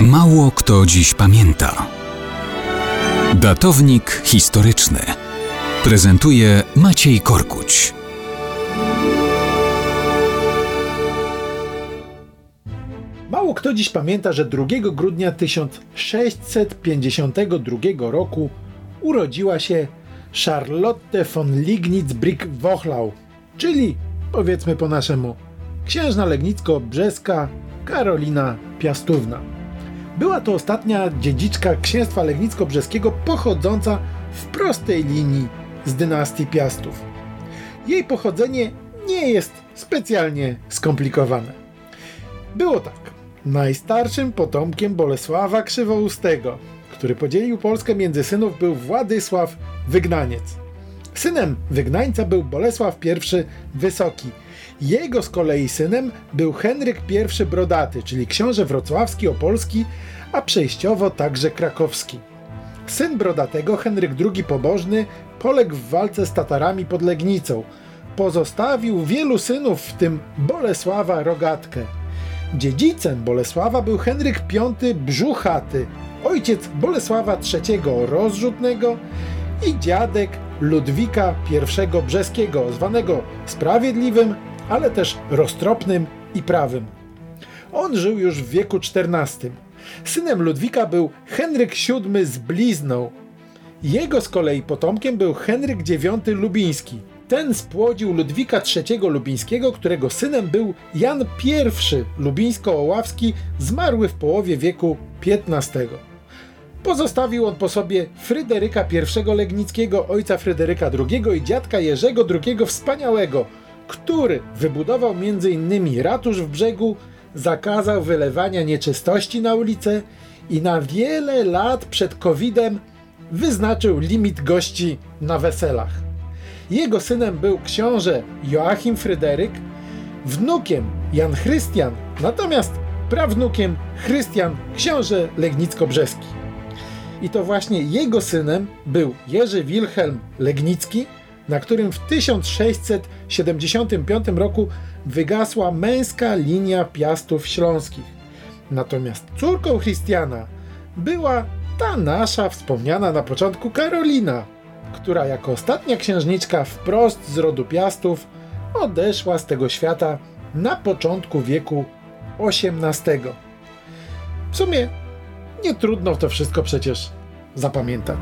Mało kto dziś pamięta. Datownik historyczny prezentuje Maciej Korkuć. Mało kto dziś pamięta, że 2 grudnia 1652 roku urodziła się Charlotte von Lignitz-Brick-Wochlau, czyli powiedzmy po naszemu księżna legnicko-brzeska Karolina Piastówna. Była to ostatnia dziedziczka księstwa legnicko-brzeskiego pochodząca w prostej linii z dynastii Piastów. Jej pochodzenie nie jest specjalnie skomplikowane. Było tak. Najstarszym potomkiem Bolesława Krzywoustego, który podzielił Polskę między synów, był Władysław Wygnaniec. Synem wygnańca był Bolesław I Wysoki. Jego z kolei synem był Henryk I Brodaty, czyli książę wrocławski, opolski, a przejściowo także krakowski. Syn Brodatego, Henryk II Pobożny, poległ w walce z Tatarami pod Legnicą. Pozostawił wielu synów, w tym Bolesława Rogatkę. Dziedzicem Bolesława był Henryk V Brzuchaty, ojciec Bolesława III Rozrzutnego i dziadek Ludwika I Brzeskiego, zwanego sprawiedliwym, ale też roztropnym i prawym. On żył już w wieku XIV. Synem Ludwika był Henryk VII z blizną. Jego z kolei potomkiem był Henryk IX Lubiński. Ten spłodził Ludwika III Lubińskiego, którego synem był Jan I Lubińsko-Oławski, zmarły w połowie wieku XV. Pozostawił on po sobie Fryderyka I Legnickiego, ojca Fryderyka II i dziadka Jerzego II Wspaniałego, który wybudował m.in. ratusz w brzegu, zakazał wylewania nieczystości na ulicę i na wiele lat przed COVID-em wyznaczył limit gości na weselach. Jego synem był książę Joachim Fryderyk, wnukiem Jan Chrystian, natomiast prawnukiem Chrystian książę Legnicko-Brzeski. I to właśnie jego synem był Jerzy Wilhelm Legnicki, na którym w 1675 roku wygasła męska linia piastów śląskich. Natomiast córką Chrystiana była ta nasza wspomniana na początku Karolina, która jako ostatnia księżniczka wprost z rodu piastów odeszła z tego świata na początku wieku XVIII. W sumie nie trudno to wszystko przecież zapamiętać.